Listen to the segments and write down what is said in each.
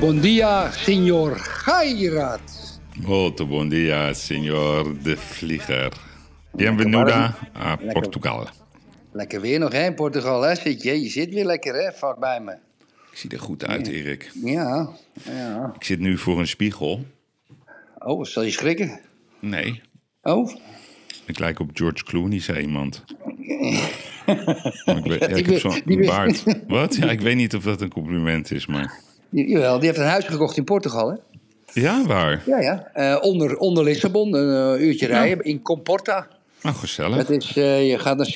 Muito Gairat. Molto bom dia, senor de Vlieger. Bienvenuda a Portugal. Lekker weer nog, hè, in Portugal, hè? Zit je? Je zit weer lekker, hè, vlak bij me. Ik zie er goed uit, Erik. Ja, ja. Ik zit nu voor een spiegel. Oh, zal je schrikken? Nee, Oh, ik lijk op George Clooney, zei iemand. Ik, weet, ja, ik Die heb zo'n baard. Wat? Ja, ik weet niet of dat een compliment is, maar... jawel, die heeft een huis gekocht in Portugal, hè? Ja, waar? Ja, ja. Eh, onder, onder Lissabon, een eh, uurtje rijden, in Comporta. Nou, gezellig. Dat is, eh, je gaat naar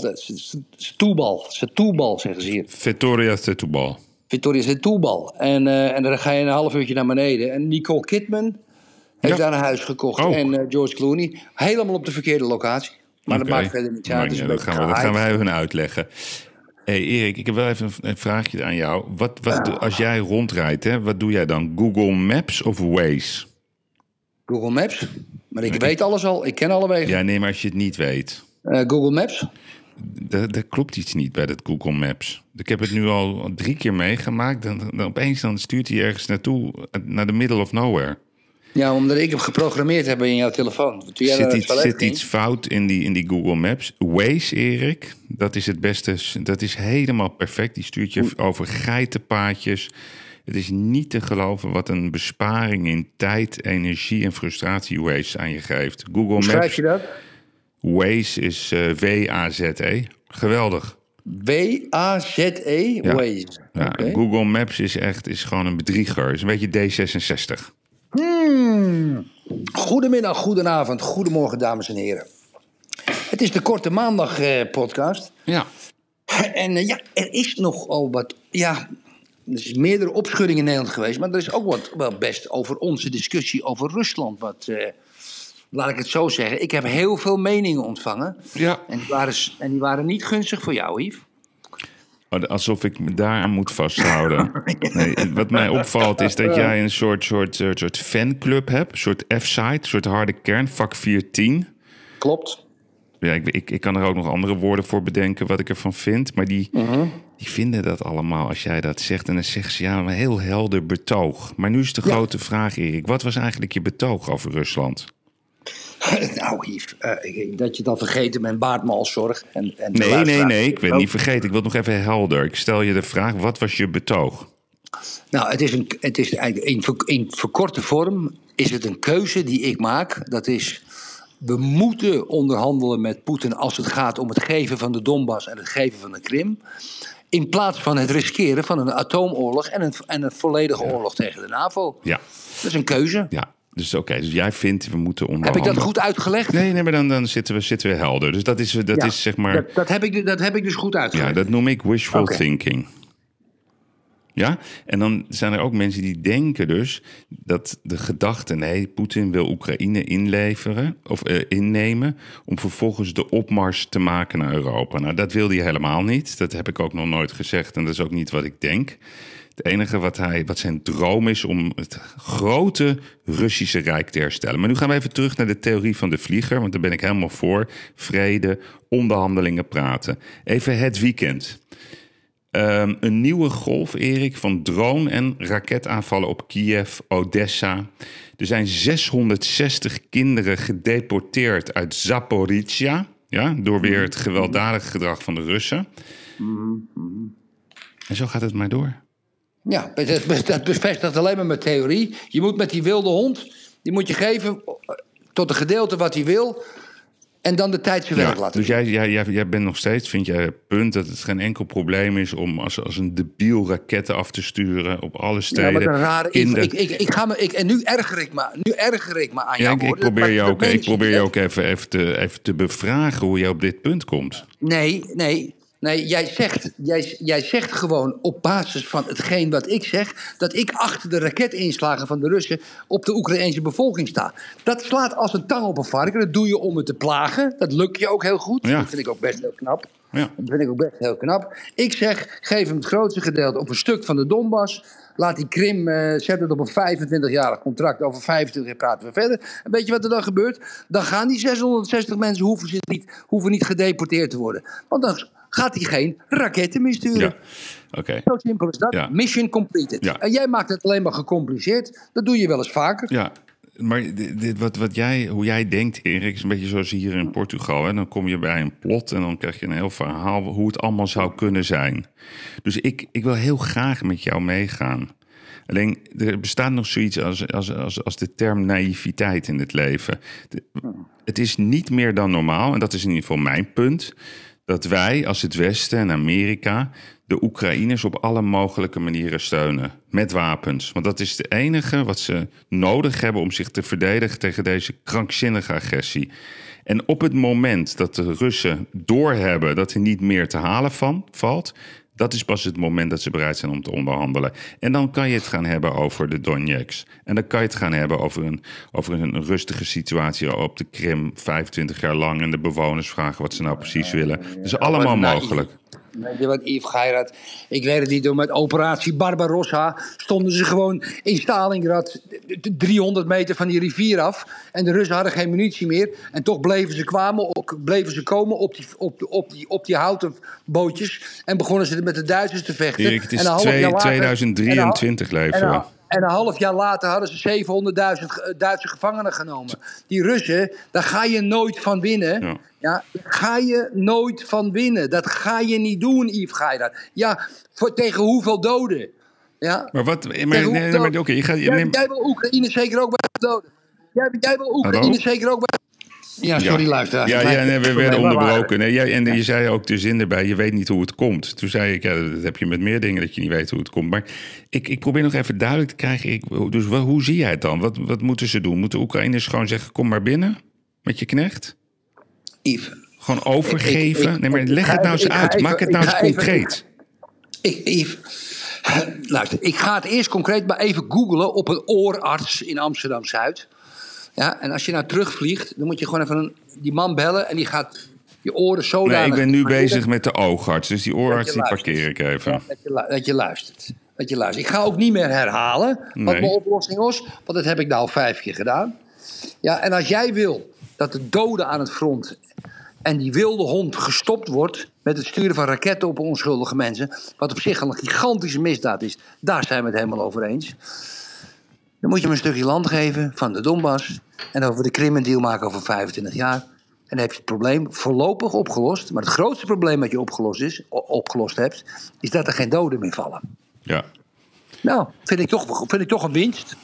dat is Setúbal, Setúbal zeggen ze hier. Victoria Setúbal. Victoria Setúbal. En, eh, en dan ga je een half uurtje naar beneden. En Nicole Kidman heeft Ja. daar een huis gekocht. En George Clooney. Helemaal op de verkeerde locatie. Maar dat maakt verder niet uit. Uit, dat, gaan we, dat gaan wij hun uitleggen. Hey Erik, ik heb wel even een- vraagje aan jou. Wat, wat, als jij rondrijdt, hè, wat doe jij dan? Google Maps of Waze? Google Maps. Maar ik weet alles al. Ik ken alle wegen. Ja, nee, maar als je het niet weet. Eh, Google Maps. Er, er klopt iets niet bij dat Google Maps. Ik heb het nu al drie keer meegemaakt. Dan, dan opeens dan stuurt hij ergens naartoe, eh, naar de middle of nowhere. Ja, omdat ik hem geprogrammeerd heb in jouw telefoon. Toen jij Zit iets, zit iets fout in die, in die Google Maps? Waze, Erik, dat is het beste. Dat is helemaal perfect. Die stuurt je over geitenpaadjes. Het is niet te geloven wat een besparing in tijd, energie en frustratie Waze aan je geeft. Google Hoe schrijf Maps, je dat? Waze is eh, W-A-Z-E. Geweldig. W-A-Z-E. Ja. Waze. Ja, Oké. Google Maps is echt is gewoon een bedrieger. Het is een beetje D66. Goedemiddag, goedenavond, goedemorgen, dames en heren. Het is de Korte Maandag eh, podcast. Ja. En eh, ja, er is nogal wat. Ja, er is meerdere opschuddingen in Nederland geweest. Maar er is ook wat wel best over onze discussie over Rusland. Wat, eh, laat ik het zo zeggen. Ik heb heel veel meningen ontvangen. Ja. En die waren, en die waren niet gunstig voor jou, Yves. Oh, Alsof ik me daaraan moet vasthouden. Nee, wat mij opvalt is dat jij een soort, soort, soort, soort fanclub hebt. Een soort F-site, een soort harde kern, vak 410. Klopt. Ja, ik, ik, ik kan er ook nog andere woorden voor bedenken wat ik ervan vind. Maar die, die vinden dat allemaal als jij dat zegt. En dan zeggen ze ja, een heel helder betoog. Maar nu is de grote vraag, Erik. Wat was eigenlijk je betoog over Rusland? nou, Yves, eh, dat je dat vergeten bent, baart me al zorg. En, en Nee, nee, nee. Ik ben niet vergeten. Ik wil het nog even helder. Ik stel je de vraag, wat was je betoog? Nou, het is, een, het is eigenlijk in, in verkorte vorm is het een keuze die ik maak. Dat is, we moeten onderhandelen met Poetin als het gaat om het geven van de Donbass en het geven van de Krim. In plaats van het riskeren van een atoomoorlog en een, en een volledige oorlog tegen de NAVO. Ja, Dat is een keuze. ja. Dus oké, dus jij vindt we moeten Heb ik dat goed uitgelegd? Nee, nee, maar dan, dan zitten, we, zitten we helder. Dus dat is, dat Ja, is zeg maar... Dat, dat, heb ik, dat heb ik dus goed Ja, uitgelegd. dat noem ik wishful thinking. Ja, en dan zijn er ook mensen die denken dus dat de gedachte, nee, Poetin wil Oekraïne inleveren of eh, innemen om vervolgens de opmars te maken naar Europa. Nou, dat wil hij helemaal niet. Dat heb ik ook nog nooit gezegd en dat is ook niet wat ik denk. Het enige wat, hij, wat zijn droom is om het grote Russische Rijk te herstellen. Maar nu gaan we even terug naar de theorie van de vlieger, want daar ben ik helemaal voor. Vrede, onderhandelingen, praten. Even het weekend. Ehm, een nieuwe golf, Erik, van drone- en raketaanvallen op Kiev, Odessa. Er zijn 660 kinderen gedeporteerd uit Zaporizhia. Ja, door weer het gewelddadige gedrag van de Russen. En zo gaat het maar door. Ja, dat, dat bevestigt alleen maar mijn theorie. Je moet met die wilde hond, die moet je geven tot een gedeelte wat hij wil. En dan de tijd zijn werk Ja, laten dus jij, jij, jij, jij bent nog steeds, vind jij het punt dat het geen enkel probleem is om als, als een debiel raketten af te sturen op alle Ja, steden. wat een rare Kinder- ik, ik, ik ga me, ik, En nu erger ik me, nu erger ik me aan Ja, jou. ik, ik probeer je ook, ik probeer je ook even, even, te, even te bevragen hoe je op dit punt komt. Nee, nee. Nee, jij zegt, jij, jij zegt gewoon op basis van hetgeen wat ik zeg... dat ik achter de raketinslagen van de Russen op de Oekraïnse bevolking sta. Dat slaat als een tang op een varken. Dat doe je om het te plagen. Dat lukt je ook heel goed. Ja. Dat vind ik ook best heel knap. Ja. Dat vind ik ook best heel knap. Ik zeg, geef hem het grootste gedeelte op een stuk van de Donbass. Laat die Krim, eh, zet het op een 25-jarig contract. Over 25 jaar praten we verder. En weet je wat er dan gebeurt? Dan gaan die 660 mensen hoeven, ze niet, hoeven niet gedeporteerd te worden. Want dan gaat hij geen raketten meer sturen. Ja, oké. Zo simpel is dat. Ja. Mission completed. Ja. En jij maakt het alleen maar gecompliceerd. Dat doe je wel eens vaker. Ja, maar dit, dit- wat, wat jij, hoe jij denkt, Erik, is een beetje zoals hier in Portugal. Hè? Dan kom je bij een plot en dan krijg je een heel verhaal hoe het allemaal zou kunnen zijn. Dus ik, ik wil heel graag met jou meegaan. Alleen, er bestaat nog zoiets als, als, als, als de term naïviteit in het leven. De- het is niet meer dan normaal, en dat is in ieder geval mijn punt, dat wij als het Westen en Amerika de Oekraïners op alle mogelijke manieren steunen. Met wapens. Want dat is het enige wat ze nodig hebben om zich te verdedigen tegen deze krankzinnige agressie. En op het moment dat de Russen doorhebben dat er niet meer te halen van, valt. Dat is pas het moment dat ze bereid zijn om te onderhandelen. En dan kan je het gaan hebben over de Donetsk. En dan kan je het gaan hebben over een, over een rustige situatie op de Krim, 25 jaar lang. En de bewoners vragen wat ze nou precies willen. Dat is allemaal naïef. mogelijk. Weet je wat, Yves Geirat? Ik weet het niet, door met operatie Barbarossa stonden ze gewoon in Stalingrad d- d- 300 meter van die rivier af. En de Russen hadden geen munitie meer. En toch bleven ze, kwamen, bleven ze komen op die, op, de- op, die, op die houten bootjes. En begonnen ze met de Duitsers te vechten. Erik, het is En twee- later- 2023 en een- leven en een- en een half jaar later hadden ze 700.000 ge- Duitse gevangenen genomen. Die Russen, daar ga je nooit van winnen. Ja. Ja, daar ga je nooit van winnen. Dat ga je niet doen, Yves Geirat. Ja, voor, tegen hoeveel doden? Ja? Maar wat... Maar, nee, maar je gaat... je jij, neemt- jij wil Oekraïne zeker ook bij doden. Jij, jij wil Oekraïne Hallo? zeker ook bij... Ja, sorry, ja. luisteraars. Ja, ja nee, we werden onderbroken. Nee, jij, en je zei ook de zin erbij, je weet niet hoe het komt. Toen zei ik, ja, dat heb je met meer dingen, dat je niet weet hoe het komt. Maar ik, ik probeer nog even duidelijk te krijgen, ik, dus wel, hoe zie jij het dan? Wat, wat moeten ze doen? Moeten Oekraïners gewoon zeggen, kom maar binnen met je knecht? Yves, Gewoon overgeven? Ik- ik- nee, maar leg het nou eens uit. Maak het nou eens concreet. Ik, Yves, luister, ik ga het eerst concreet maar even googlen op een oorarts in Amsterdam-Zuid. Ja, en als je nou terugvliegt, dan moet je gewoon even een, die man bellen en die gaat je oren zodanig... Nee, ik ben nu bezig met de oogarts. Dus die oorarts, die parkeer ik even. Dat je, dat je luistert. Dat je luistert. Ik ga ook niet meer herhalen wat Nee. mijn oplossing was, want dat heb ik nou al vijf keer gedaan. Ja, en als jij wil dat de doden aan het front en die wilde hond gestopt wordt met het sturen van raketten op onschuldige mensen, wat op zich al een gigantische misdaad is, daar zijn we het helemaal over eens. Dan moet je hem een stukje land geven van de Donbass en over de Krim een deal maken over 25 jaar. En dan heb je het probleem voorlopig opgelost. Maar het grootste probleem dat je opgelost, is, opgelost hebt, is dat er geen doden meer vallen. Ja. Nou, vind ik toch, vind ik toch een winst.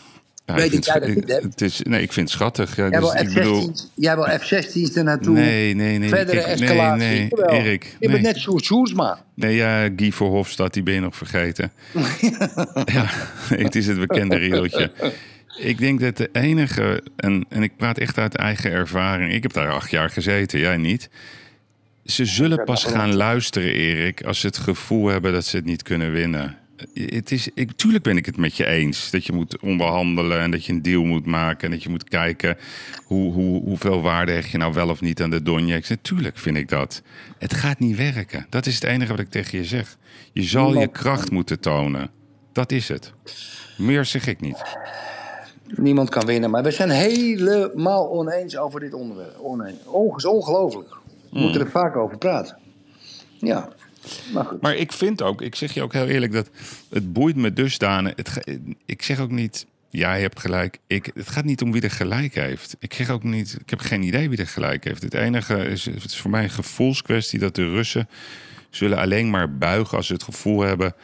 Ja, Weet ik ik jij vind, dat niet ik- hebt? het is, nee, ik vind het schattig. Ja, Jij dus wil ik bedoel, F-16's jij wil F-16's er naartoe. Nee, nee, nee. Verdere kijk, nee, escalatie. nee, Jawel. Erik, Je bent nee. net Sjoerd Sjoerdsma. Nee, ja, Guy Verhofstadt, die ben je nog vergeten. ja, het is het bekende riedeltje. Ik denk dat de enige, en, en ik praat echt uit eigen ervaring. Ik heb daar acht jaar gezeten, jij niet. Ze zullen pas gaan luisteren, Erik, als ze het gevoel hebben dat ze het niet kunnen winnen. Het is, ik, tuurlijk ben ik het met je eens. Dat je moet onderhandelen en dat je een deal moet maken. En dat je moet kijken hoe, hoe, hoeveel waarde hecht je nou wel of niet aan de Donetsk. Natuurlijk vind ik dat. Het gaat niet werken. Dat is het enige wat ik tegen je zeg. Je zal je kracht moeten tonen. Dat is het. Meer zeg ik niet. Niemand kan winnen. Maar we zijn helemaal oneens over dit onderwerp. Oneens. Onge- ongelooflijk. We moeten er vaak over praten. Ja, maar ik vind ook, ik zeg je ook heel eerlijk, dat het boeit me dusdanig. Ik zeg ook niet, jij hebt gelijk. Ik, het gaat niet om wie er gelijk heeft. Ik, zeg ook niet, ik heb geen idee wie er gelijk heeft. Het enige is, het is voor mij een gevoelskwestie dat de Russen zullen alleen maar buigen als ze het gevoel hebben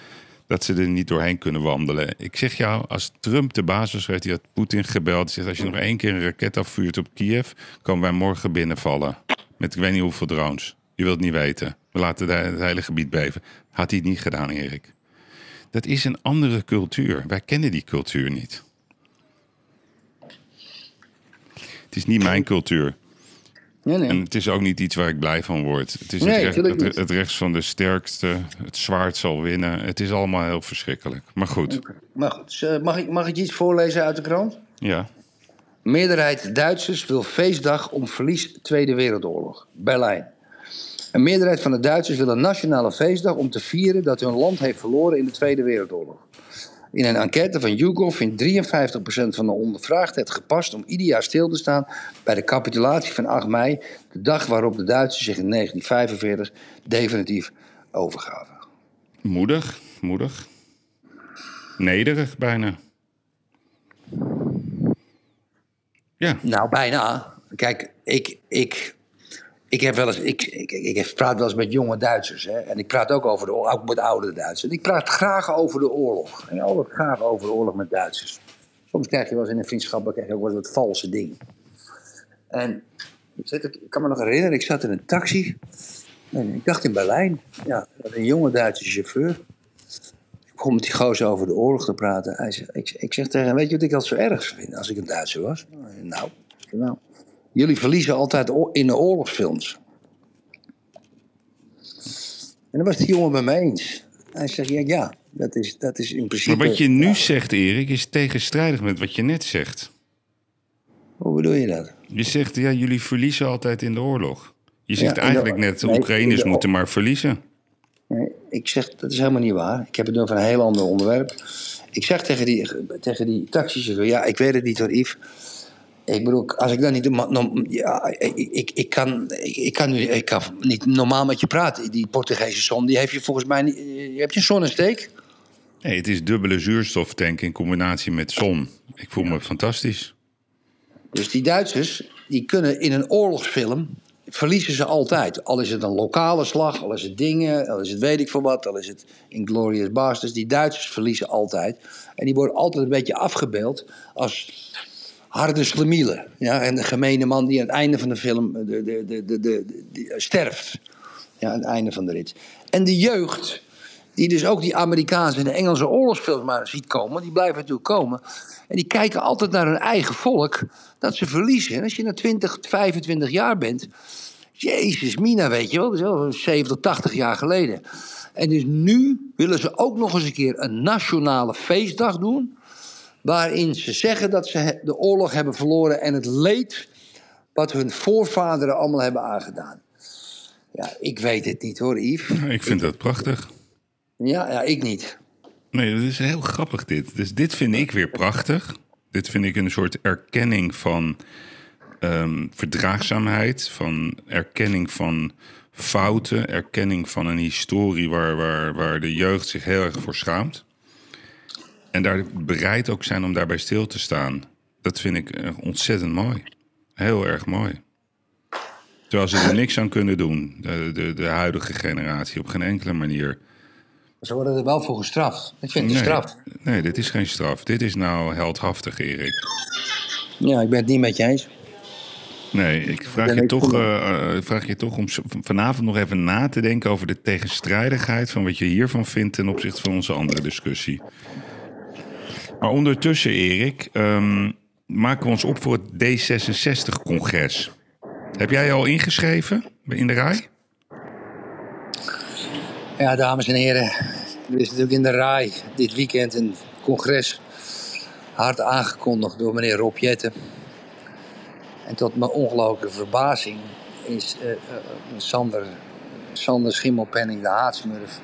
dat ze er niet doorheen kunnen wandelen. Ik zeg jou, als Trump de was geweest, die had Poetin gebeld. Die zegt, als je nog één keer een raket afvuurt op Kiev, komen wij morgen binnenvallen. Met ik weet niet hoeveel drones. Je wilt niet weten. We laten het hele gebied beven. Had hij het niet gedaan, Erik. Dat is een andere cultuur. Wij kennen die cultuur niet. Het is niet mijn cultuur. Nee, nee. En het is ook niet iets waar ik blij van word. Het is Nee, het, recht, het, rechts van de sterkste. Het zwaard zal winnen. Het is allemaal heel verschrikkelijk. Maar goed, Maar goed, dus, mag, ik, mag ik iets voorlezen uit de krant? ja. Meerderheid Duitsers wil feestdag om verlies Tweede Wereldoorlog. Berlijn. Een meerderheid van de Duitsers wil een nationale feestdag om te vieren dat hun land heeft verloren in de Tweede Wereldoorlog. In een enquête van YouGov vindt 53% van de ondervraagden het gepast om ieder jaar stil te staan bij de capitulatie van 8 mei, de dag waarop de Duitsers zich in 1945 definitief overgaven. Moedig, moedig. Nederig bijna. Ja, Nou, bijna. Kijk, ik, ik, ik heb wel eens, ik, ik, ik, praat wel eens met jonge Duitsers. Hè, en ik praat ook over de ook met oude Duitsers. En ik praat graag over de oorlog. En altijd graag over de oorlog met Duitsers. Soms krijg je wel eens in een vriendschap krijg je wel valse dingen. En ik, kan me nog herinneren, ik zat in een taxi. En ik dacht in Berlijn. Ja, een jonge Duitse chauffeur. Ik begon met die gozer over de oorlog te praten. Hij zegt, ik, ik zeg tegen hem, weet je wat ik altijd zo erg vind als ik een Duitser was? Nou, nou jullie verliezen altijd in de oorlogsfilms. En dan was die jongen bij mij eens. Hij zegt, ja, ja dat, is, dat is in principe... maar wat je nu zegt, Erik, is tegenstrijdig met wat je net zegt. Hoe bedoel je dat? Je zegt, ja, jullie verliezen altijd in de oorlog. Je zegt de- eigenlijk net, de nee, Oekraïners de- moeten maar verliezen. Nee, ik zeg, dat is helemaal niet waar. Ik heb het over een heel ander onderwerp. Ik zeg tegen die, tegen die taxichauffeur, ja, ik weet het niet hoor, Yves. Ik bedoel, als ik dan niet... Ja, ik, ik, kan, ik, kan nu ik kan niet normaal met je praten. Die Portugese zon, die heeft je volgens mij niet... Je hebt je een zonnesteek? Nee, het is dubbele zuurstoftank in combinatie met zon. Ik voel me fantastisch. Dus die Duitsers, die kunnen in een oorlogsfilm... verliezen ze altijd. Al is het een lokale slag, al is het dingen... al is het weet ik veel wat, al is het Inglourious Basterds. Die Duitsers verliezen altijd. En die worden altijd een beetje afgebeeld als harde slemielen. Ja? En de gemene man die aan het einde van de film de, de, de, de, de, die sterft. Ja, aan het einde van de rit. En de jeugd, die dus ook die Amerikaanse en de Engelse oorlogsfilms maar ziet komen, die blijven natuurlijk komen. En die kijken altijd naar hun eigen volk, dat ze verliezen. En als je na 20, 25 jaar bent, Jezus, Mina, weet je wel, dat is wel 70, 80 jaar geleden. En dus nu willen ze ook nog eens een keer een nationale feestdag doen. Waarin ze zeggen dat ze de oorlog hebben verloren en het leed wat hun voorvaderen allemaal hebben aangedaan. Ja, ik weet het niet hoor, Yves. Ik vind dat prachtig. Ja, ja ik niet. Nee, dat is heel grappig dit. Dus dit vind ik weer prachtig. Dit vind ik een soort erkenning van ehm, verdraagzaamheid, van erkenning van fouten, erkenning van een historie waar, waar, waar de jeugd zich heel erg voor schaamt. En daar bereid ook zijn om daarbij stil te staan. Dat vind ik eh, ontzettend mooi. Heel erg mooi. Terwijl ze er niks aan kunnen doen, de, de, de huidige generatie, op geen enkele manier. Ze worden er wel voor gestraft. Ik vind het Nee, straf. nee, dit is geen straf. Dit is nou heldhaftig, Erik. Ja, ik ben het niet met je eens. Nee, ik vraag je, toch, eh, eh, vraag je toch om vanavond nog even na te denken over de tegenstrijdigheid van wat je hiervan vindt ten opzichte van onze andere discussie. Maar ondertussen, Erik, ehm, maken we ons op voor het D66-congres. Heb jij je al ingeschreven in de rij? Ja, dames en heren. Er is natuurlijk in de RAI dit weekend een congres. Hard aangekondigd door meneer Rob Jetten. En tot mijn ongelooflijke verbazing is eh, Sander, Sander Schimmelpenning, de haatsmurf,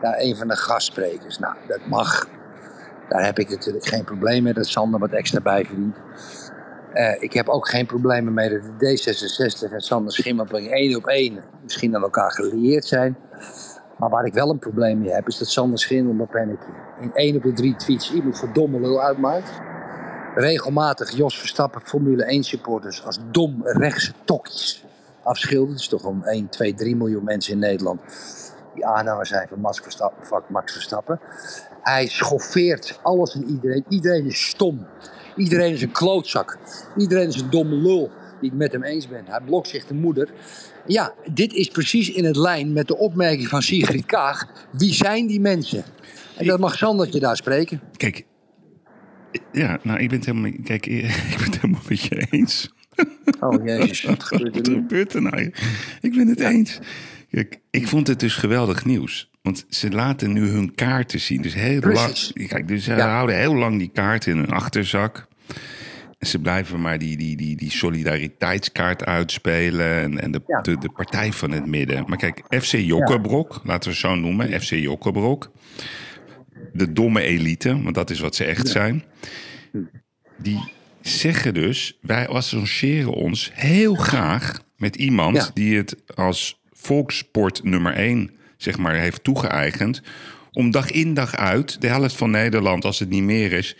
daar een van de gastsprekers. Nou, dat mag. Daar heb ik natuurlijk geen probleem mee dat Sander wat extra bij verdient. Eh, ik heb ook geen problemen mee dat de D66 en Sander Schimmelpenning één op één misschien aan elkaar gelieerd zijn. Maar waar ik wel een probleem mee heb, is dat Sander Schimmelpenning in één op de drie tweets iemand voor domme lul uitmaakt. Regelmatig Jos Verstappen, Formule 1 supporters, als dom rechtse tokkies afschildert. Het is toch om 1, 2, 3 miljoen mensen in Nederland die aanhanger zijn. Van Max Verstappen. Hij schoffeert alles en iedereen. Iedereen is stom. Iedereen is een klootzak. Iedereen is een domme lul die het met hem eens bent. Hij blokt zich de moeder. Ja, dit is precies in het lijn met de opmerking van Sigrid Kaag. Wie zijn die mensen? En dat mag Sandertje daar spreken. Kijk, ja, nou, ik ben het helemaal, kijk, ik ben het helemaal met je eens. Oh jezus, wat gebeurt er Wat gebeurt er nou? Ik ben het eens. Kijk, ik vond het dus geweldig nieuws. Want ze laten nu hun kaarten zien. Dus heel Precies. lang. Kijk, dus ze Ja. houden heel lang die kaarten in hun achterzak. En ze blijven maar die, die, die, die solidariteitskaart uitspelen. En, en de, Ja. de, de partij van het midden. Maar kijk, FC Jokkebrok, laten we het zo noemen. FC Jokkebrok. De domme elite, want dat is wat ze echt zijn. Die zeggen dus, wij associëren ons heel graag met iemand die het als volkssport nummer één zeg maar, heeft toegeëigend. Om dag in dag uit de helft van Nederland, als het niet meer is,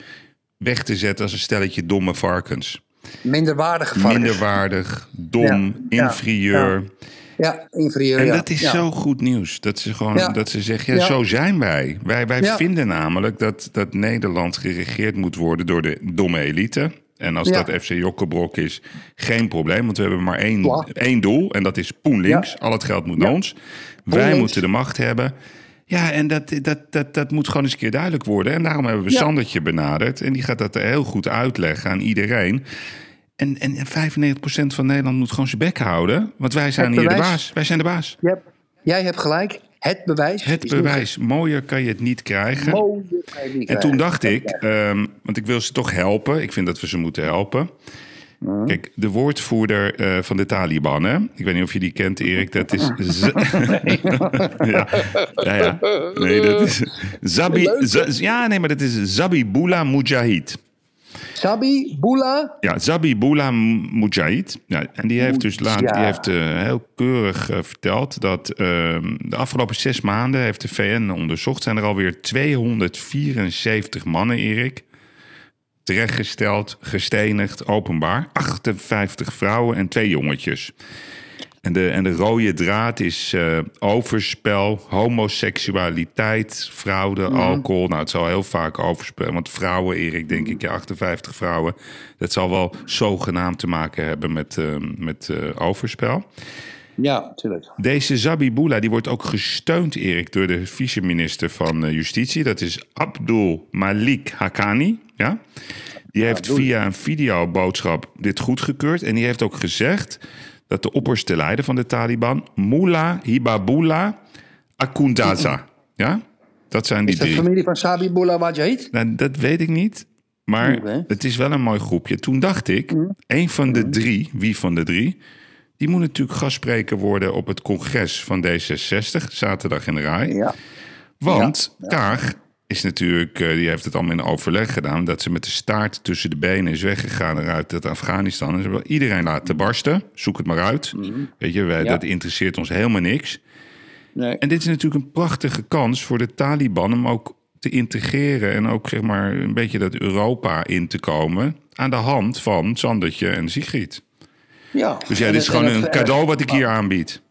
weg te zetten als een stelletje domme varkens. Minderwaardige varkens. Minderwaardig, dom, Ja, ja, inferieur. Ja, inferieur. En ja. dat is ja. zo goed nieuws. Dat ze gewoon Ja. dat ze zeggen, ja, Ja. zo zijn wij. Wij, wij Ja. vinden namelijk dat, dat Nederland geregeerd moet worden door de domme elite. En als Ja. dat FC Jokkebrok is, geen probleem. Want we hebben maar één, één doel. En dat is Poen links. Ja. Al het geld moet naar ons. Poen wij links. moeten de macht hebben. Ja, en dat, dat, dat, dat moet gewoon eens een keer duidelijk worden. En daarom hebben we. Sandertje benaderd. En die gaat dat heel goed uitleggen aan iedereen. En, en 95% van Nederland moet gewoon zijn bek houden. Want wij zijn hier de baas. Wij zijn de baas. Hebt- jij hebt gelijk. Het bewijs. Het bewijs. Mooier kan je het niet krijgen. Mooier kan je niet En krijgen. toen dacht ik, ehm, want ik wil ze toch helpen. Ik vind dat we ze moeten helpen. Kijk, de woordvoerder eh, van de Taliban, hè? ik weet niet of je die kent, Erik. Dat is. Z- ja, ja, ja. Nee, dat is. Zabi, ja, nee, maar dat is Zabibullah Mujahid. Sabi, Boula. Ja, Zabibullah Mujahid. Ja, en die heeft dus laat, die heeft, eh, heel keurig eh, verteld dat ehm, de afgelopen zes maanden heeft de VN onderzocht. Zijn er alweer 274 mannen, Erik. Terechtgesteld, gestenigd, openbaar. 58 vrouwen en twee jongetjes. En de, en de rode draad is eh, overspel, homoseksualiteit, fraude, alcohol. Nou, het zal heel vaak overspel. Want vrouwen, Erik, denk ik, ja, 58 vrouwen. Dat zal wel zogenaamd te maken hebben met, eh, met eh, overspel. Ja, tuurlijk. Deze Zabibullah die wordt ook gesteund, Erik, door de vice-minister van Justitie. Dat is Abdul Malik Haqqani. Ja? Die heeft via een videoboodschap dit goedgekeurd. En die heeft ook gezegd dat de opperste leider van de Taliban, Mullah Hibabullah Akundaza. Ja? Dat zijn die Is dat drie. familie van Sabi, Boula, Wajahid? Nou, dat weet ik niet. Maar het is wel een mooi groepje. Toen dacht ik, een van de drie, wie van de drie... die moet natuurlijk gastspreker worden op het congres van D66... zaterdag in de Rai. Ja. Want Kaag is natuurlijk, eh, die heeft het allemaal in overleg gedaan... dat ze met de staart tussen de benen is weggegaan uit het Afghanistan. En ze hebben iedereen laten barsten. Zoek het maar uit. Weet je, wij, Ja. dat interesseert ons helemaal niks. Nee. En dit is natuurlijk een prachtige kans voor de Taliban om ook te integreren en ook zeg maar een beetje dat Europa in te komen aan de hand van Sandertje en Sigrid. Ja. Dus ja, dit is gewoon en een cadeau wat ik hier aanbied.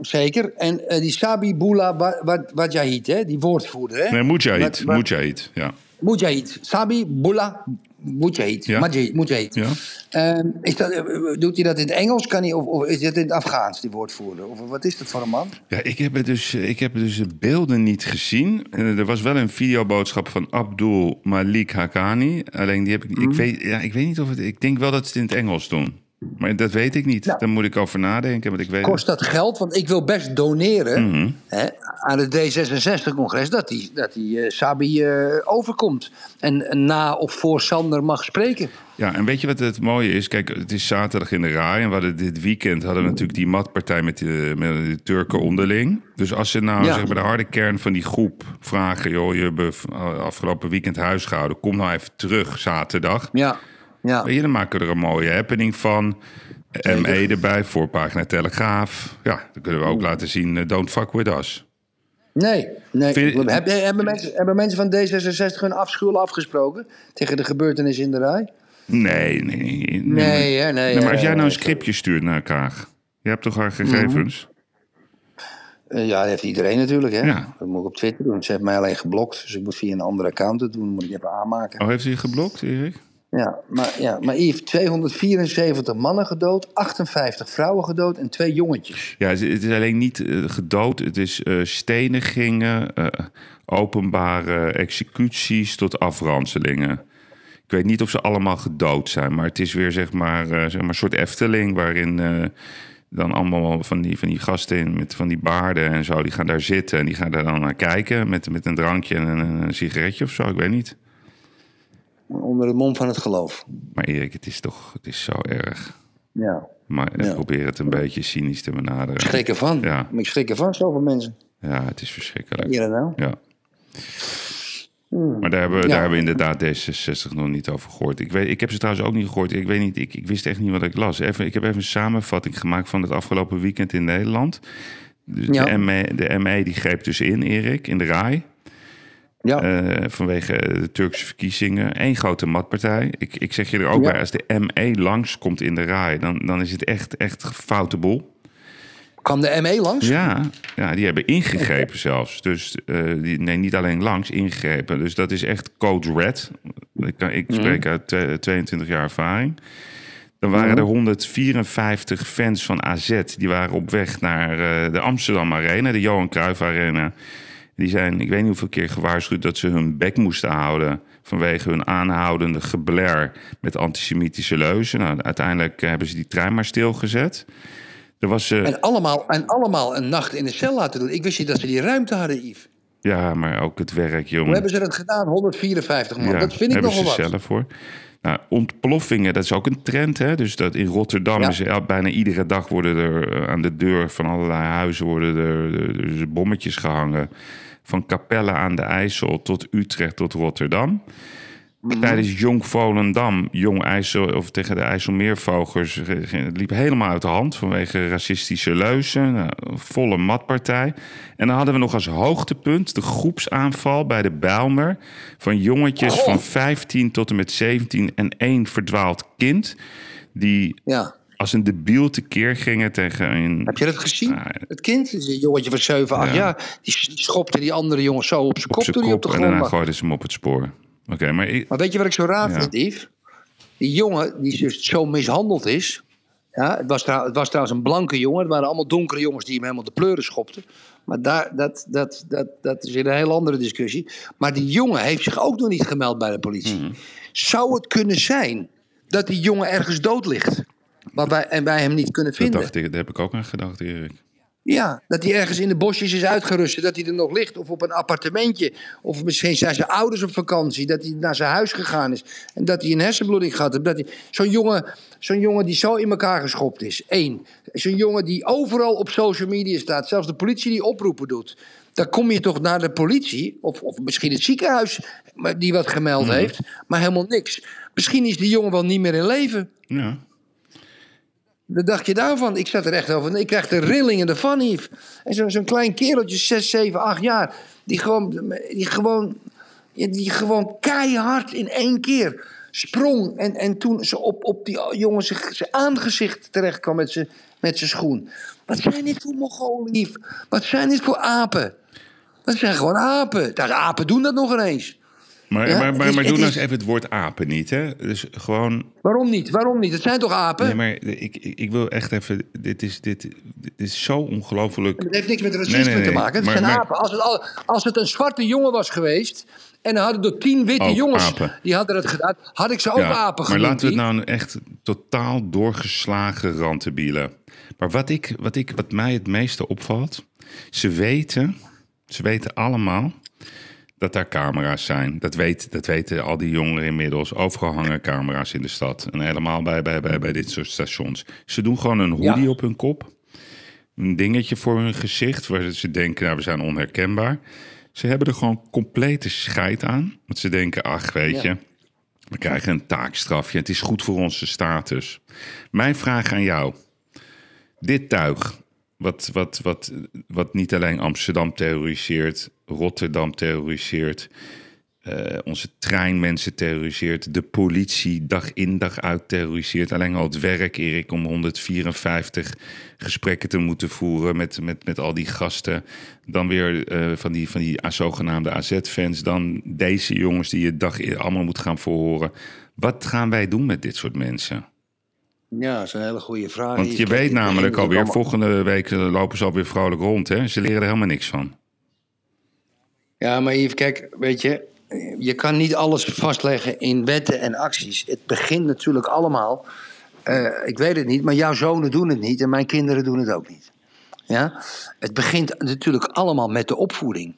Zeker. En eh, die Sabi, Boula, Wa- Wa- Wajahid, hè? die woordvoerder. Hè? Nee, Mujahid, Wat- wat- Mujahid, ja. Mujahid. Sabi, Boula, Mujahid. Ja. Mujahid. Mujahid. Ja. Ehm, is dat, eh, doet hij dat in het Engels? Kan hij, of, of is dat in het Afghaans, die woordvoerder? Of wat is dat voor een man? Ja, ik heb, het dus, ik heb dus de beelden niet gezien. Eh, Er was wel een videoboodschap van Abdul Malik Haqqani. Alleen die heb ik, ik, weet, ja, ik weet niet of het... Ik denk wel dat ze het in het Engels doen. Maar dat weet ik niet. Daar moet ik over nadenken. Want ik weet Kost dat geld? Want ik wil best doneren Mhm. hè, aan het D66-congres... dat die, dat die eh, Sabi eh, overkomt. En na of voor Sander mag spreken. Ja, en weet je wat het mooie is? Kijk, het is zaterdag in de RAI. En we hadden dit weekend hadden we natuurlijk die matpartij met de, met de Turken onderling. Dus als ze nou Ja. zeg maar, de harde kern van die groep vragen... joh, je hebt eh, afgelopen weekend huis gehouden. Kom nou even terug zaterdag. Ja, ja. Weet je, dan maken we er een mooie happening van. ME erbij, voorpagina Telegraaf. Ja, dan kunnen we ook laten zien, eh, don't fuck with us. Nee, nee. Vind je- Hebben, hebben, mensen, hebben mensen van D66 hun afschuw afgesproken tegen de gebeurtenis in de rij? Nee, nee, nee. Nee, maar, hè, nee, maar als jij nou een scriptje stuurt naar Kaag... Je hebt toch haar gegevens? Eh, ja, dat heeft iedereen natuurlijk. Hè? Ja. Dat moet ik op Twitter doen. Ze heeft mij alleen geblokt. Dus ik moet via een andere account het doen. moet ik even aanmaken. Oh, heeft ze je geblokt, Erik? Ja, maar, ja, maar Yves, 274 mannen gedood, 58 vrouwen gedood en twee jongetjes. Ja, het is alleen niet eh, gedood. Het is eh, stenigingen, eh, openbare executies tot afranselingen. Ik weet niet of ze allemaal gedood zijn, maar het is weer zeg maar, zeg maar een soort Efteling waarin dan allemaal van die, van die gasten met van die baarden en zo, die gaan daar zitten en die gaan daar dan naar kijken met, met een drankje en een, een sigaretje of zo, ik weet niet. Onder het mom van het geloof. Maar Erik, het is toch, het is zo erg. Ja. Maar eh, Ja. probeer het een beetje cynisch te benaderen. Ik schrik ervan. Ja. Ik schrik ervan, zoveel mensen. Ja, het is verschrikkelijk. Hier en nou. Ja. Maar daar hebben, we, Ja. daar hebben we inderdaad D66 nog niet over gehoord. Ik, weet, ik heb ze trouwens ook niet gehoord. Ik weet niet, ik, ik wist echt niet wat ik las. Even, ik heb even een samenvatting gemaakt van het afgelopen weekend in Nederland. Dus Ja. de, ME, de ME die greep dus in, Erik, in de RAI. Ja. eh, vanwege de Turkse verkiezingen. Eén grote matpartij. Ik, ik zeg je er ook Ja. bij, als de ME langskomt in de RAI... dan, dan is het echt, echt foute boel. Kwam de ME langs? Ja, ja, die hebben ingegrepen zelfs. Dus eh, die, nee, niet alleen langs, ingegrepen. Dus dat is echt code red. Ik, kan, ik spreek uit eh, 22 jaar ervaring. Dan waren er 154 fans van AZ. Die waren op weg naar eh, de Amsterdam Arena, de Johan Cruijff Arena. Die zijn, ik weet niet hoeveel keer gewaarschuwd dat ze hun bek moesten houden. vanwege hun aanhoudende gebler met antisemitische leuzen. Nou, uiteindelijk hebben ze die trein maar stilgezet. Er was, eh, En allemaal, en allemaal een nacht in de cel laten doen. Ik wist niet dat ze die ruimte hadden, Yves. Ja, maar ook het werk, jongen. Hoe hebben ze dat gedaan? 154 man. ja, dat vind ik hebben nogal ze wat. zelf voor. Nou, ontploffingen, dat is ook een trend. Hè? Dus dat in Rotterdam Ja. is er, bijna iedere dag worden er eh, aan de deur van allerlei huizen worden er bommetjes gehangen. Van Capelle aan de IJssel tot Utrecht tot Rotterdam. Mhm. Tijdens Jong Volendam, Jong IJssel of tegen de IJsselmeervogels, ging- het liep helemaal uit de hand vanwege racistische leuzen. Nou, een volle matpartij. En dan hadden we nog als hoogtepunt de groepsaanval bij de Bijlmer van jongetjes Goh. van 15 tot en met 17 en één verdwaald kind. Die Ja. Als een debiel tekeer gingen tegen een. Heb je dat gezien? Ja. Het kind, een jongetje van 7, 8 Ja. jaar. Die, schopte die andere jongen zo op zijn kop toen hij op de kop en grond daarna lag. gooiden ze hem op het spoor. Oké, maar ik, Maar weet je wat ik zo raar Ja. vind, Yves? Die jongen die dus zo mishandeld is. Ja, het, was het was trouwens een blanke jongen. Het waren allemaal donkere jongens die hem helemaal de pleuren schopten. Maar daar, dat, dat, dat, dat is weer een heel andere discussie. Maar die jongen heeft zich ook nog niet gemeld bij de politie. Mhm. Zou het kunnen zijn dat die jongen ergens dood ligt? Maar wij, en wij hem niet kunnen dat, vinden? dacht ik, daar heb ik ook aan gedacht, Erik. Ja, dat hij ergens in de bosjes is uitgerust. Dat hij er nog ligt. Of op een appartementje. Of misschien zijn zijn ouders op vakantie. Dat hij naar zijn huis gegaan is. En dat hij een hersenbloeding gehad heeft. Dat hij- Zo'n jongen, zo'n jongen die zo in elkaar geschopt is. Eén. Zo'n jongen die overal op social media staat. Zelfs de politie die oproepen doet. Dan kom je toch naar de politie. Of, of misschien het ziekenhuis maar die wat gemeld Mhm. heeft. Maar helemaal niks. Misschien is die jongen wel niet meer in leven. Ja. Wat dacht je daarvan? Ik zat er echt over. Ik krijg de rillingen ervan, Yves. En zo- zo'n klein kereltje, 6, 7, 8 jaar. Die gewoon, die gewoon, die gewoon keihard in één keer sprong. En, en toen ze op, op die jongen zijn aangezicht terecht kwam met zijn met schoen. Wat zijn dit voor Mongolen? Wat zijn dit voor apen? Dat zijn gewoon apen. De apen doen dat nog ineens. Maar, Ja, maar, maar, is- maar doe nou eens even het woord apen niet, hè? Dus gewoon Waarom niet? Waarom niet? Het zijn toch apen? Nee, maar ik, ik, wil echt even. Dit is, dit, dit is zo ongelooflijk. Het heeft niks met racisme Nee, nee, nee. te maken. Het Maar- zijn maar- apen. Als het, al- als het een zwarte jongen was geweest. en er hadden er tien witte Ook jongens. apen. die hadden het gedaan. had ik ze ook Ja, apen maar genoemd. laten we het nou echt totaal doorgeslagen rantebielen. Maar wat, ik, wat, ik, wat mij het meeste opvalt. Ze weten, ze weten allemaal dat daar camera's zijn. Dat, weet, dat weten al die jongeren inmiddels. Overal hangen camera's in de stad. En helemaal bij, bij, bij, bij dit soort stations. Ze doen gewoon een hoodie Ja. op hun kop. Een dingetje voor hun gezicht. Waar ze denken, nou, we zijn onherkenbaar. Ze hebben er gewoon complete scheid aan. Want ze denken, ach, weet Ja. je... We krijgen een taakstrafje. Het is goed voor onze status. Mijn vraag aan jou. Dit tuig, wat, wat, wat, wat niet alleen Amsterdam terroriseert, Rotterdam terroriseert, eh, onze treinmensen terroriseert, de politie dag in dag uit terroriseert. Alleen al het werk, Erik, om 154 gesprekken te moeten voeren met, met, met al die gasten. Dan weer eh, van die, van die zogenaamde AZ-fans. Dan deze jongens die je dag in- allemaal moet gaan verhoren. Wat gaan wij doen met dit soort mensen? Ja, dat is een hele goede vraag. Want je weet namelijk alweer, allemaal- volgende week eh, lopen ze alweer vrolijk rond. Hè? Ze leren er helemaal niks van. Ja, maar Yves, kijk, weet je. je kan niet alles vastleggen in wetten en acties. Het begint natuurlijk allemaal. eh, ik weet het niet, maar jouw zonen doen het niet en mijn kinderen doen het ook niet. Ja? Het begint natuurlijk allemaal met de opvoeding.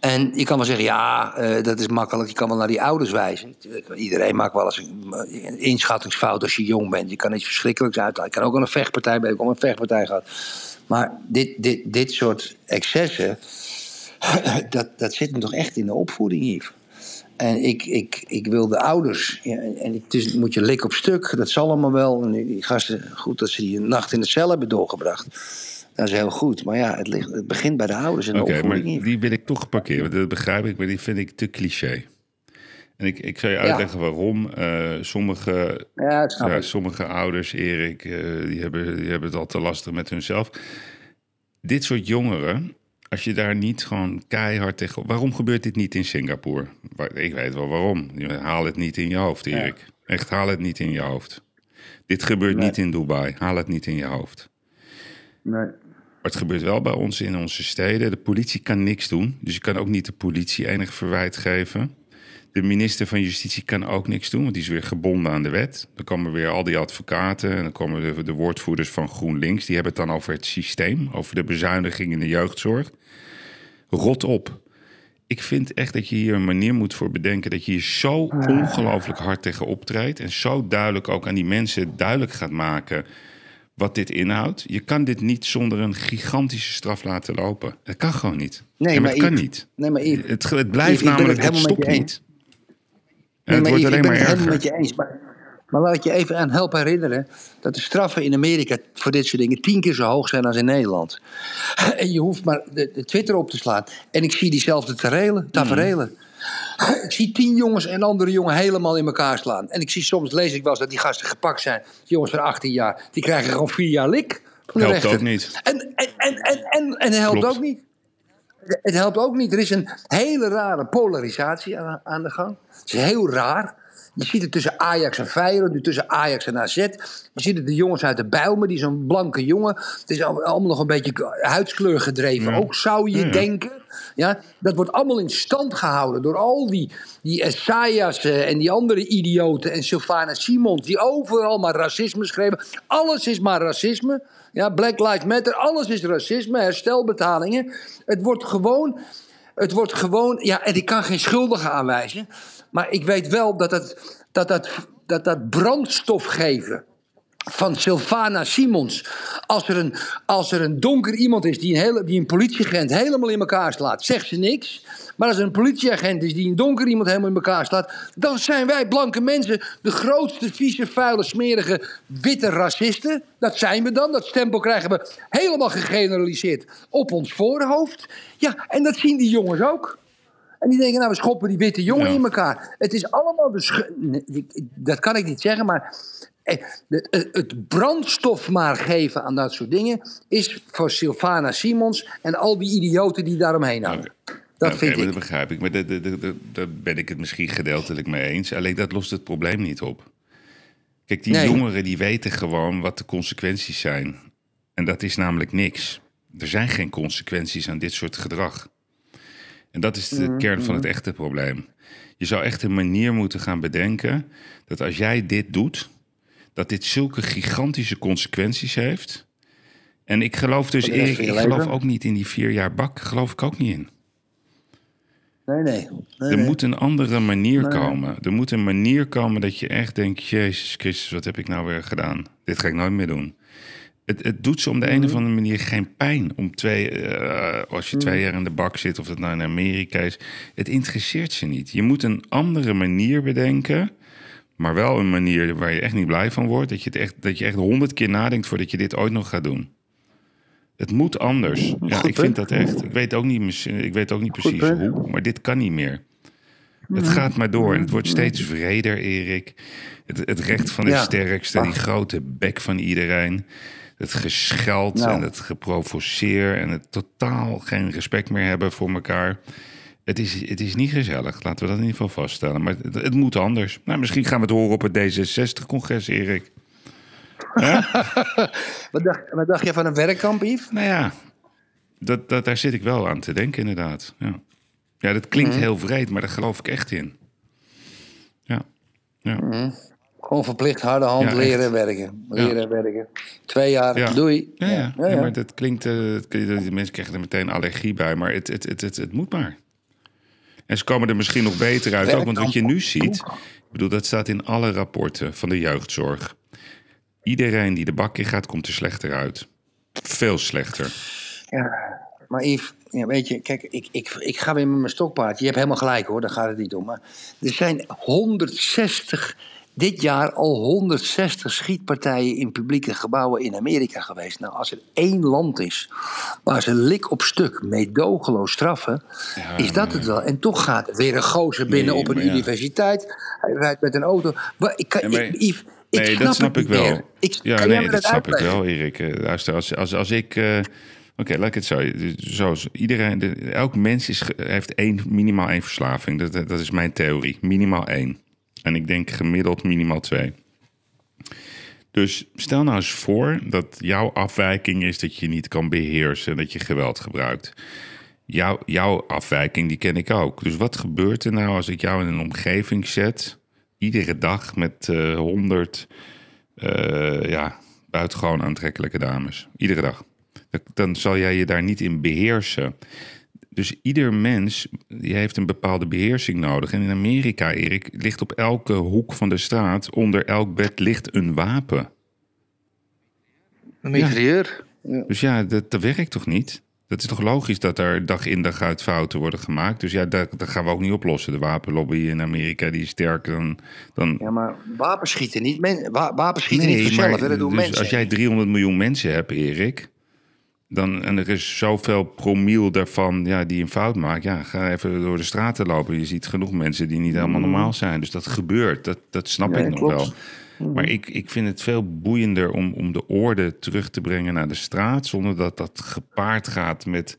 En je kan wel zeggen, ja, eh, dat is makkelijk. Je kan wel naar die ouders wijzen. Iedereen maakt wel eens een, inschattingsfout als je jong bent. Je kan iets verschrikkelijks uithalen. Ik kan ook aan een vechtpartij ben ik ook een vechtpartij gehad. Maar dit, dit, dit soort excessen, dat, dat zit hem toch echt in de opvoeding, Yves. En ik, ik, ik wil de ouders, en het moet je lik op stuk, dat zal allemaal wel. En die gasten, goed dat ze die nacht in de cel hebben doorgebracht. Dat is heel goed. Maar ja, het, ligt, het begint bij de ouders en de Oké, maar opvoeding. Die wil ik toch parkeren. Dat begrijp ik, maar die vind ik te cliché. En ik, ik zal je uitleggen waarom. Eh, sommige, Ja, sommige ouders, Erik, eh, die, hebben, die hebben het al te lastig met hunzelf. Dit soort jongeren, als je daar niet gewoon keihard tegen... Waarom gebeurt dit niet in Singapore? Ik weet wel waarom. Haal het niet in je hoofd, Erik. Echt, haal het niet in je hoofd. Dit gebeurt niet in Dubai. Haal het niet in je hoofd. Nee. Maar het gebeurt wel bij ons in onze steden. De politie kan niks doen. Dus je kan ook niet de politie enig verwijt geven. De minister van Justitie kan ook niks doen, want die is weer gebonden aan de wet. Dan komen weer al die advocaten en dan komen de, de woordvoerders van GroenLinks. Die hebben het dan over het systeem, over de bezuiniging in de jeugdzorg. Rot op. Ik vind echt dat je hier een manier moet voor bedenken dat je hier zo ongelooflijk hard tegen optreedt. En zo duidelijk ook aan die mensen duidelijk gaat maken wat dit inhoudt. Je kan dit niet zonder een gigantische straf laten lopen. Dat kan gewoon niet. Nee, Ja, maar maar het kan Yves- niet. Nee, maar Yves- Het, het blijft ik het namelijk, het helemaal met stopt niet. En Nee, het maar wordt alleen ik ben maar het helemaal met erger. je eens. Maar, maar laat ik je even aan helpen herinneren dat de straffen in Amerika voor dit soort dingen tien keer zo hoog zijn als in Nederland. En je hoeft maar de, de Twitter op te slaan. En ik zie diezelfde taferelen. Ik zie tien jongens en andere jongen helemaal in elkaar slaan. En ik zie soms, lees ik wel eens dat die gasten gepakt zijn. Die jongens van 18 jaar, die krijgen gewoon vier jaar lik. Helpt rechter. ook niet. En, en, en, en, en, helpt Klopt. ook niet. Het helpt ook niet. Er is een hele rare polarisatie aan, aan de gang. Het is heel raar. Je ziet het tussen Ajax en Feyenoord, nu tussen Ajax en AZ. Je ziet het de jongens uit de Bijlmer, die zo'n blanke jongen. Het is al- allemaal nog een beetje huidskleur gedreven. Ook zou je Ja, ja. denken. Ja, dat wordt allemaal in stand gehouden door al die, die Esaias eh, en die andere idioten. En Sylvana Simons, die overal maar racisme schreven. Alles is maar racisme. Ja, Black Lives Matter, alles is racisme, herstelbetalingen. Het wordt gewoon, het wordt gewoon, ja, en ik kan geen schuldigen aanwijzen. Maar ik weet wel dat dat, dat, dat, dat, dat brandstof geven van Sylvana Simons. Als er een, als er een donker iemand is die een, hele, die een politieagent helemaal in elkaar slaat, zegt ze niks. Maar als er een politieagent is die een donker iemand helemaal in elkaar slaat, dan zijn wij blanke mensen de grootste, vieze, vuile, smerige, witte racisten. Dat zijn we dan. Dat stempel krijgen we helemaal gegeneraliseerd op ons voorhoofd. Ja, en dat zien die jongens ook. En die denken, nou, we schoppen die witte jongen Ja. in elkaar. Het is allemaal de nee, Dat kan ik niet zeggen, maar eh, het- het- brandstof maar geven aan dat soort dingen is voor Sylvana Simons en al die idioten die daaromheen hangen. Dat vind ik. dat begrijp ik. Maar daar- ben ik het misschien gedeeltelijk mee eens. Alleen dat lost het probleem niet op. Kijk, die Nee. jongeren die weten gewoon wat de consequenties zijn. En dat is namelijk niks. Er zijn geen consequenties aan dit soort gedrag. En dat is de Mm-hmm. kern van het echte probleem. Je zou echt een manier moeten gaan bedenken dat als jij dit doet, dat dit zulke gigantische consequenties heeft. En ik geloof dus, rest Erik, ik geloof ook niet in die vier jaar bak. Geloof ik ook niet in. Nee, nee. nee, Er nee. moet een andere manier komen. Er moet een manier komen dat je echt denkt: Jezus Christus, wat heb ik nou weer gedaan? Dit ga ik nooit meer doen. Het, het doet ze om de een Mhm. of andere manier geen pijn. Om twee, eh, als je Mhm. twee jaar in de bak zit, of dat nou in Amerika is. Het interesseert ze niet. Je moet een andere manier bedenken. Maar wel een manier waar je echt niet blij van wordt. Dat je, het echt, dat je echt honderd keer nadenkt voordat je dit ooit nog gaat doen. Het moet anders. Ja, Goed ik vind dat echt. Ik weet ook niet, ik weet ook niet precies. Mhm. hoe, maar dit kan niet meer. Het gaat maar door en het wordt steeds vreder, Erik. Het, het recht van de Ja. sterkste, die grote bek van iedereen. Het gescheld Nou. en het geprovoceer en het totaal geen respect meer hebben voor elkaar. Het is, het is niet gezellig, laten we dat in ieder geval vaststellen. Maar het, het moet anders. Nou, misschien gaan we het horen op het D66-congres, Erik. Wat, dacht, wat dacht je van een werkkamp, Yves? Nou ja, dat, dat, daar zit ik wel aan te denken, inderdaad. Ja. Ja, dat klinkt heel vreed, maar daar geloof ik echt in. Ja. ja. Gewoon verplicht harde hand Ja, leren echt. werken. Leren werken. Twee jaar, Ja. doei. Ja, ja. Ja, ja, ja. maar dat klinkt... eh, het- de mensen krijgen er meteen allergie bij, maar het, het, het, het, het moet maar. En ze komen er misschien nog beter uit ook. Want wat je nu ziet... Ik bedoel, dat staat in alle rapporten van de jeugdzorg. Iedereen die de bak in gaat, komt er slechter uit. Veel slechter. Ja, maar Yves, ja, weet je, kijk, ik, ik, ik ga weer met mijn stokpaard. Je hebt helemaal gelijk hoor, daar gaat het niet om. Maar er zijn 160, dit jaar al 160 schietpartijen in publieke gebouwen in Amerika geweest. Nou, als er één land is waar ze lik op stuk meedogenloos straffen, Ja, is dat het wel. En toch gaat er weer een gozer binnen Nee, op een ja. universiteit. Hij rijdt met een auto. Ik kan, Ja, maar- ik, Yves, ik nee, snap dat snap ik wel. meer. Ik, ja, nee, dat snap ik wel, Erik. Eh, Luister, als, als, als ik... eh, Oké, laat ik het zo. zo is iedereen, de- elk mens is, heeft één, minimaal één verslaving. Dat, dat dat is mijn theorie. Minimaal één. En ik denk gemiddeld minimaal twee. Dus stel nou eens voor dat jouw afwijking is dat je niet kan beheersen, dat je geweld gebruikt. Jouw, jouw afwijking, die ken ik ook. Dus wat gebeurt er nou als ik jou in een omgeving zet, iedere dag met eh, honderd ja, buitengewoon aantrekkelijke dames? Iedere dag. Dan zal jij je daar niet in beheersen. Dus ieder mens die heeft een bepaalde beheersing nodig. En in Amerika, Erik, ligt op elke hoek van de straat, onder elk bed ligt een wapen. Een mitrailleur. Dus ja, dat, dat werkt toch niet? Dat is toch logisch dat er dag in dag uit fouten worden gemaakt? Dus ja, dat, dat gaan we ook niet oplossen. De wapenlobby in Amerika die is sterker dan... dan Ja, maar wapens schieten niet. Men, wa- wapens schieten niet vanzelf, hè, dat doen dus mensen. als jij 300 miljoen mensen hebt, Erik... Dan, en er is zoveel promiel daarvan ja, die een fout maakt... Ja, ga even door de straten lopen. Je ziet genoeg mensen die niet helemaal normaal zijn. Dus dat gebeurt, dat, dat snap Mm. Ja, ik nog klopt. wel. Maar ik, ik vind het veel boeiender om, om de orde terug te brengen naar de straat... zonder dat dat gepaard gaat met,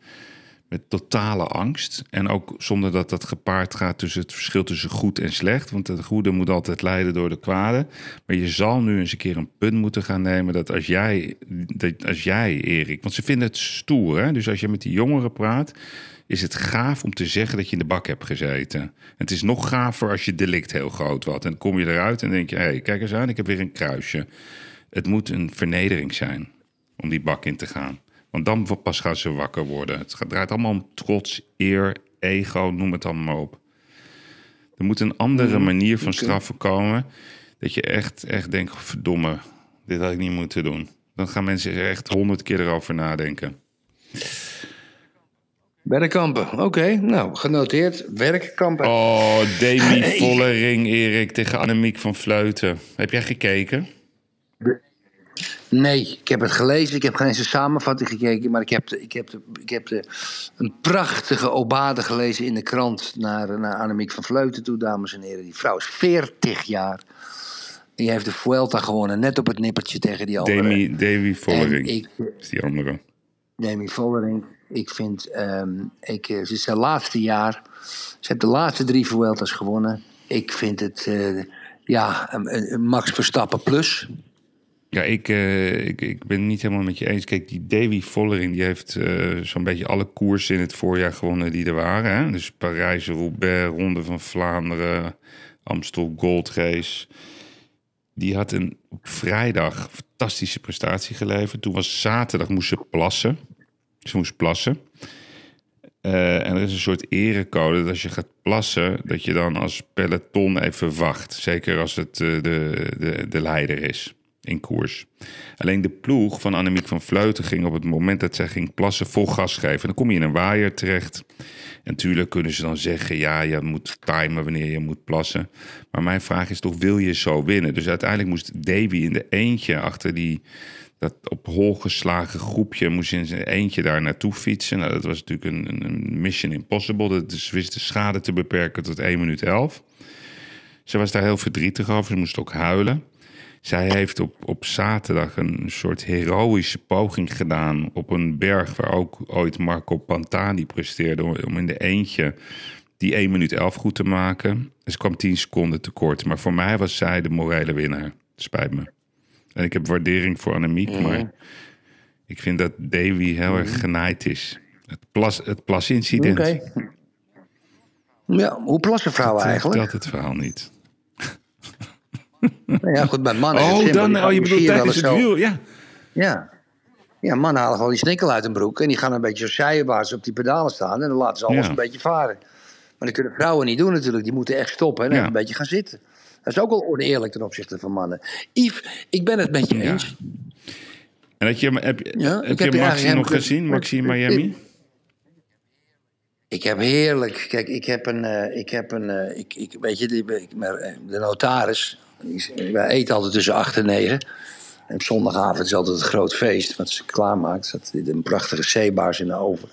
met totale angst. En ook zonder dat dat gepaard gaat tussen het verschil tussen goed en slecht. Want het goede moet altijd leiden door de kwade. Maar je zal nu eens een keer een punt moeten gaan nemen dat als jij, dat als jij Erik, want ze vinden het stoer. Hè? Dus als je met die jongeren praat, is het gaaf om te zeggen dat je in de bak hebt gezeten. Het is nog gaver als je delict heel groot was. En dan kom je eruit en denk je, hé, hey, kijk eens aan, ik heb weer een kruisje. Het moet een vernedering zijn om die bak in te gaan. Want dan pas gaan ze wakker worden. Het gaat- draait allemaal om trots, eer, ego, noem het allemaal maar op. Er moet een andere manier van straffen komen. Dat je echt, echt denkt, verdomme, dit had ik niet moeten doen. Dan gaan mensen er echt honderd keer erover nadenken. Werkkampen, oké. Nou, genoteerd. Werkkampen. Oh, Demi Vollering, Erik, tegen Annemiek van Vleuten. Heb jij gekeken? Nee, ik heb het gelezen. Ik heb geen eens een samenvatting gekeken. Maar ik heb, de, ik heb, de, ik heb de, een prachtige obade gelezen in de krant... naar, naar Annemiek van Vleuten toe, dames en heren. Die vrouw is 40 jaar. En die heeft de Vuelta gewonnen. Net op het nippertje tegen die andere. Demi, Demi Vollering ik, is die andere. Demi Vollering. Ik vind, ehm, ik, eh, ze is haar laatste jaar. Ze heeft de laatste drie Vueltas gewonnen. Ik vind het, eh, ja, Max Verstappen plus. Ja, ik, eh, ik, ik ben niet helemaal met je eens. Kijk, die Davy Vollering die heeft eh, zo'n beetje alle koersen in het voorjaar gewonnen die er waren. Hè? Dus Parijs, Roubaix, Ronde van Vlaanderen, Amstel Gold Race. Die had een, op vrijdag fantastische prestatie geleverd. Toen was zaterdag, moest ze plassen. Ze moest plassen. Eh, en er is een soort erecode dat als je gaat plassen, dat je dan als peloton even wacht. Zeker als het de, de, de leider is in koers. Alleen de ploeg van Annemiek van Vleuten ging op het moment dat zij ging plassen vol gas geven. En dan kom je in een waaier terecht. En natuurlijk kunnen ze dan zeggen, ja, je moet timen wanneer je moet plassen. Maar mijn vraag is toch, wil je zo winnen? Dus uiteindelijk moest Davy in de eentje achter die dat op hol geslagen groepje moest in zijn eentje daar naartoe fietsen. Nou, dat was natuurlijk een, een- mission impossible. Dat is wist de schade te beperken tot 1 minuut 11. Ze was daar heel verdrietig over. Ze moest ook huilen. Zij heeft op, op zaterdag een soort heroïsche poging gedaan op een berg waar ook ooit Marco Pantani presteerde om- in de eentje die 1 minuut 11 goed te maken. Ze kwam 10 seconden tekort. Maar voor mij was zij de morele winnaar. Spijt me. En ik heb waardering voor Annemiek, maar ik vind dat Davy heel erg genaaid is. Het, plas, het plasincident. Oké. Ja, hoe plassen vrouwen eigenlijk? Dat het verhaal niet. Nou Ja, goed, bij mannen Oh, dan, oh, je bedoelt tijdens het wiel, ja. Ja. Ja, mannen halen gewoon die snikkel uit hun broek. En die gaan een beetje zijwaarts op die pedalen staan. En dan laten ze alles Ja. een beetje varen. Maar dat kunnen vrouwen niet doen natuurlijk. Die moeten echt stoppen en Ja. een beetje gaan zitten. Dat is ook wel oneerlijk ten opzichte van mannen. Yves, ik ben het met je eens. En dat je, heb, je- Ja, heb je heb je Maxi nog gezien? Maxi in Miami? Ik heb heerlijk. Kijk, ik heb een. eh, ik heb een eh, ik, ik, weet je, die, ik- maar, eh, de notaris. Wij eten altijd tussen 8 en 9. En op zondagavond is altijd een groot feest. Wat ze klaarmaakt. Er zat een prachtige zeebaars in de oven.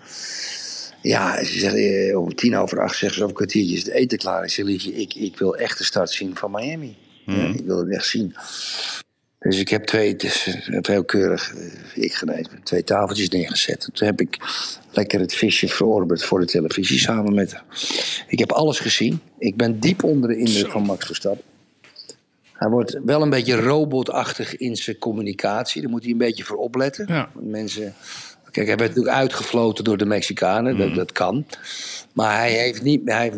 Ja, ze zegt, eh, om tien over acht zeggen ze over een kwartiertje is het eten klaar. Ik zeg, liefje, ik, ik wil echt de start zien van Miami. Ja, ik wil het echt zien. Dus ik heb twee, het is eh, heel keurig, eh, ik genees, twee tafeltjes neergezet. Toen heb ik lekker het visje verorberd voor de televisie samen met haar. Ik heb alles gezien. Ik ben diep onder de indruk van Max Verstappen. Hij wordt wel een beetje robotachtig in zijn communicatie. Daar moet hij een beetje voor opletten. Ja. Mensen... Kijk, hij werd natuurlijk uitgefloten door de Mexicanen. Dat, dat kan. Maar hij heeft niet, hij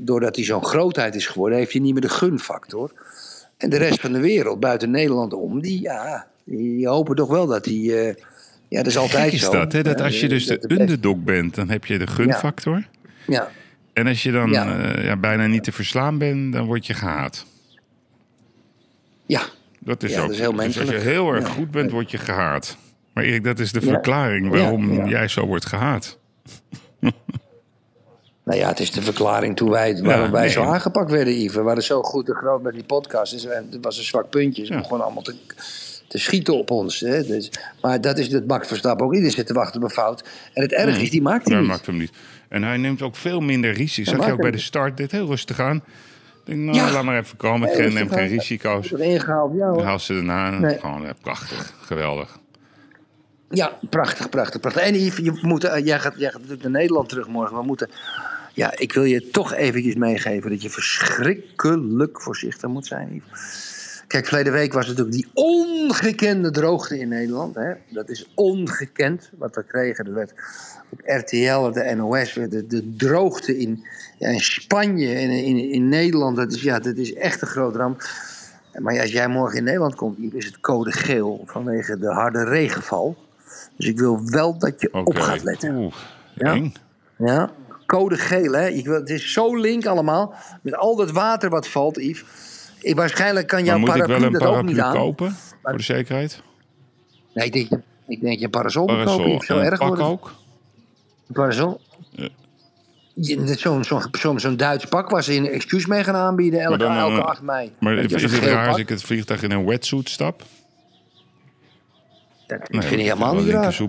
doordat hij zo'n grootheid is geworden... heeft hij niet meer de gunfactor. En de rest van de wereld, buiten Nederland om... die, ja, die hopen toch wel dat hij... eh, ja, dat is altijd is zo. dat, hè? Dat als je dus de underdog bent, dan heb je de gunfactor. Ja, En als je dan Ja. eh, ja, bijna niet te verslaan bent, dan word je gehaat. Ja, Dat is Ja, ook. dat is heel dus als je menselijk. heel erg goed bent, word je gehaat. Maar Erik, dat is de verklaring waarom jij zo wordt gehaat. Nou ja, het is de verklaring toen wij, waarom wij nee. zo aangepakt werden, Yves. We waren zo goed en groot met die podcast. Dus, en het was een zwak puntje. Ze Ja. begonnen allemaal te, te schieten op ons. Hè. Dus, maar dat is het Max Verstappen ook. Iedereen zit te wachten op een fout. En het erg is, die maakt hij Hij niet. maakt hem niet. En hij neemt ook veel minder risico. Zag je ook bij de start, dit heel rustig aan. Denk, nou, Ja. laat maar even komen. Ik neem geen risico's. Wordt ingehaald, ja Dan hoor. haal ze daarna. Nee. Gewoon ja, prachtig. Geweldig. Ja, prachtig, prachtig, prachtig. En Yves, je moet, eh, jij, gaat, jij gaat natuurlijk naar Nederland terug morgen. We moeten... Ja, ik wil je toch eventjes meegeven dat je verschrikkelijk voorzichtig moet zijn, Yves. Kijk, verleden week was natuurlijk die ongekende droogte in Nederland. Hè? Dat is ongekend wat we kregen. Er werd op RTL, de NOS, de, de droogte in, ja, in Spanje en in, in Nederland. Dat is, ja, dat is echt een groot ramp. Maar ja, als jij morgen in Nederland komt, is het code geel vanwege de harde regenval. Dus ik wil wel dat je op gaat letten. Oeh, Ja. eng. Ja, code geel, hè? Ik wil, het is zo link allemaal. Met al dat water wat valt, Yves. Ik, waarschijnlijk kan jouw moet ik paraplu wel een dat ook niet paraplu aan. kopen? Voor de zekerheid? Nee, ik denk, ik denk je een parasol moet kopen. Parasol. Zo een erg pak ook? Een parasol? Zo'n zo'n zo'n zo'n Duits pak waar ze een excuus mee gaan aanbieden elke, dan, eh, elke 8 mei. Maar is het raar als ik het vliegtuig in een wetsuit stap? Dat vind ik helemaal niet raar.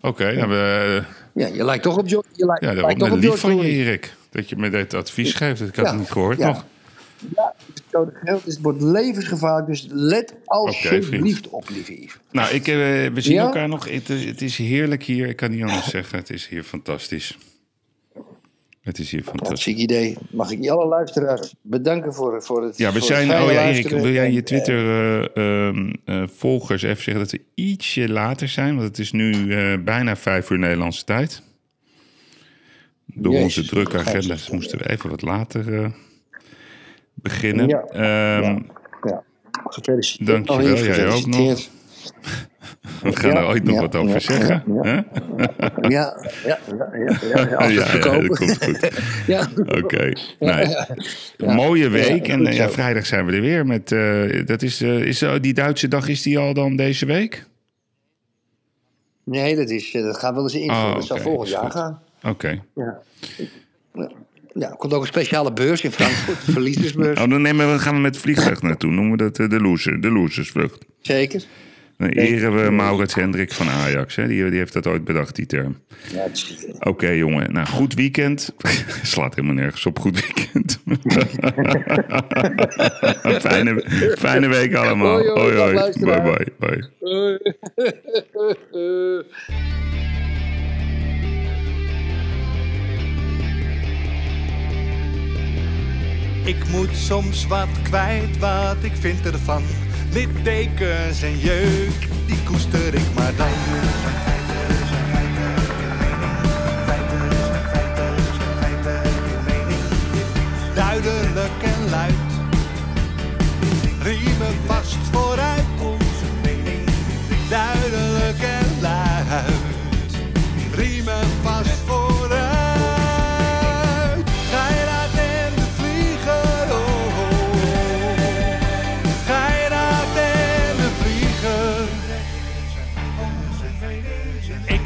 Oké, nou, we, Ja, je lijkt toch op Jo- je lijkt, ja, dat lijkt toch op lief George van je. Erik. Dat je me dit advies geeft. Ik had Ja, het niet gehoord ja. nog. Ja, het is- wordt levensgevaarlijk. Dus let alsjeblieft op, lieve Yves. Nou, ik, eh, we zien Ja? elkaar nog. Het is, het is heerlijk hier. Ik kan niet anders zeggen. Het is hier fantastisch. Het is hier fantastisch. Idee. Mag ik alle luisteraars bedanken voor, voor het Ja, we zijn. Oh ja, Erik, wil jij je En, Twitter-volgers even zeggen dat we ietsje later zijn? Want het is nu eh, bijna vijf uur Nederlandse tijd. Door Jezus, onze drukke zo. moesten we even wat later eh, beginnen. Ja, Ehm, ja. ja. Gefeliciteerd. Dankjewel, Oh, jij ook nog. We gaan er ooit nog wat over zeggen. ja? Ja, ja, ja, ja, we dat komt goed. ja. Oké. Nou, mooie week. En ja, vrijdag zijn we er weer. Met, eh, dat is, eh, is, eh, die Duitse dag, is die al dan deze week? Nee, dat, is, eh, dat gaat wel eens invullen. Oh, dat zal volgend jaar gaan. Oké. Ja. Ja. Er komt ook een speciale beurs in Frankfurt, de verliezersbeurs. Oh, dan nemen we, gaan we met vliegtuig naartoe. Noemen we dat de, loser, de losersvlucht. Zeker. Dan eren we Maurits Hendrik van Ajax. Hè? Die, die heeft dat ooit bedacht, die term. Ja, Oké, jongen. Nou, goed weekend. Slaat helemaal nergens op. Goed weekend. fijne, fijne week allemaal. Hoi, hoi. Bye, bye, bye. Ik moet soms wat kwijt, wat ik vind ervan littekens en jeuk, die koester ik maar dan. Duidelijk en luid, riemen vast vooruit. onze mening. Duidelijk en luid, riemen vast vooruit.